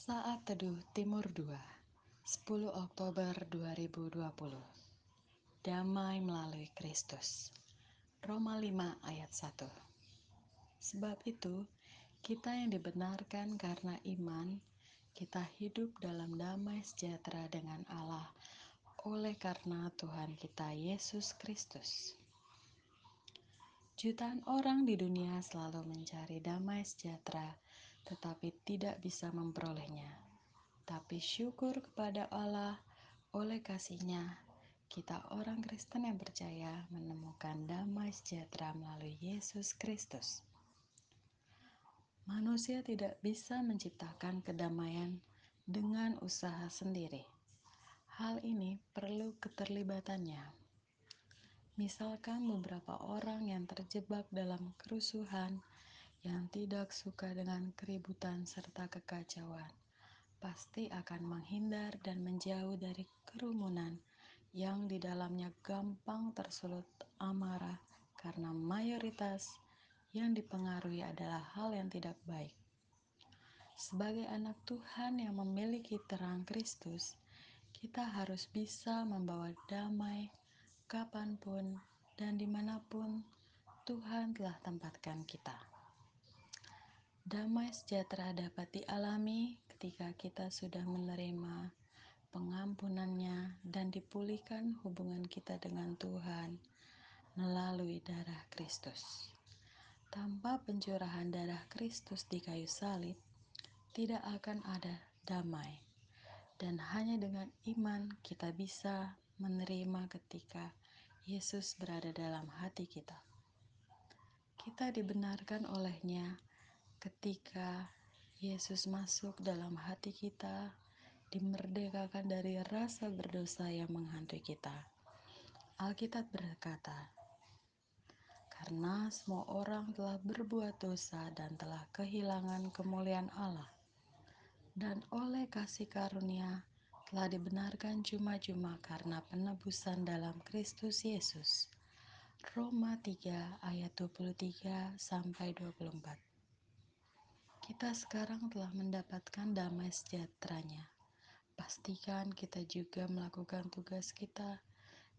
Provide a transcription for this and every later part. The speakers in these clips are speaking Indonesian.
Saat Teduh Timur 2 10 Oktober 2020 Damai melalui Kristus. Roma 5 ayat 1 Sebab itu, kita yang dibenarkan karena iman, kita hidup dalam damai sejahtera dengan Allah oleh karena Tuhan kita Yesus Kristus. Jutaan orang di dunia selalu mencari damai sejahtera tetapi tidak bisa memperolehnya. Tapi syukur kepada Allah oleh kasihnya, kita orang Kristen yang percaya menemukan damai sejahtera melalui Yesus Kristus. Manusia tidak bisa menciptakan kedamaian dengan usaha sendiri. Hal ini perlu keterlibatannya. Misalkan beberapa orang yang terjebak dalam kerusuhan yang tidak suka dengan keributan serta kekacauan, pasti akan menghindar dan menjauh dari kerumunan yang di dalamnya gampang tersulut amarah karena mayoritas yang dipengaruhi adalah hal yang tidak baik. Sebagai anak Tuhan yang memiliki terang Kristus, kita harus bisa membawa damai kapan pun dan di mana pun Tuhan telah tempatkan kita. Damai sejahtera dapat dialami ketika kita sudah menerima pengampunannya dan dipulihkan hubungan kita dengan Tuhan melalui darah Kristus. Tanpa pencurahan darah Kristus di kayu salib, tidak akan ada damai. Dan hanya dengan iman kita bisa menerima ketika Yesus berada dalam hati kita. Kita dibenarkan olehnya ketika Yesus masuk dalam hati kita, dimerdekakan dari rasa berdosa yang menghantui kita. Alkitab berkata, "Karena semua orang telah berbuat dosa dan telah kehilangan kemuliaan Allah, dan oleh kasih karunia telah dibenarkan cuma-cuma karena penebusan dalam Kristus Yesus." Roma 3 ayat 23 sampai 24. Kita sekarang telah mendapatkan damai sejahteranya. Pastikan kita juga melakukan tugas kita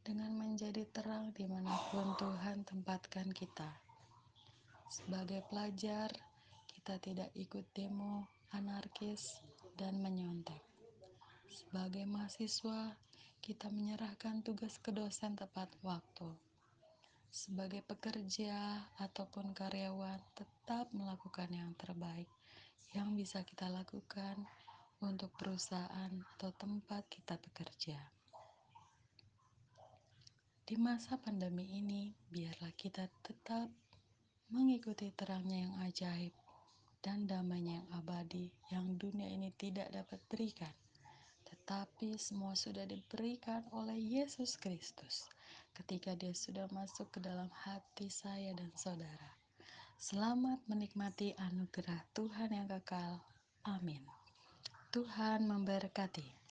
dengan menjadi terang di mana pun Tuhan tempatkan kita. Sebagai pelajar, kita tidak ikut demo anarkis dan menyontek. Sebagai mahasiswa, kita menyerahkan tugas ke dosen tepat waktu. Sebagai pekerja ataupun karyawan, tetap melakukan yang terbaik yang bisa kita lakukan untuk perusahaan atau tempat kita bekerja. Di masa pandemi ini, biarlah kita tetap mengikuti terangnya yang ajaib dan damainya yang abadi yang dunia ini tidak dapat berikan. Tetapi semua sudah diberikan oleh Yesus Kristus ketika dia sudah masuk ke dalam hati saya dan saudara. Selamat menikmati anugerah Tuhan yang kekal. Amin. Tuhan memberkati.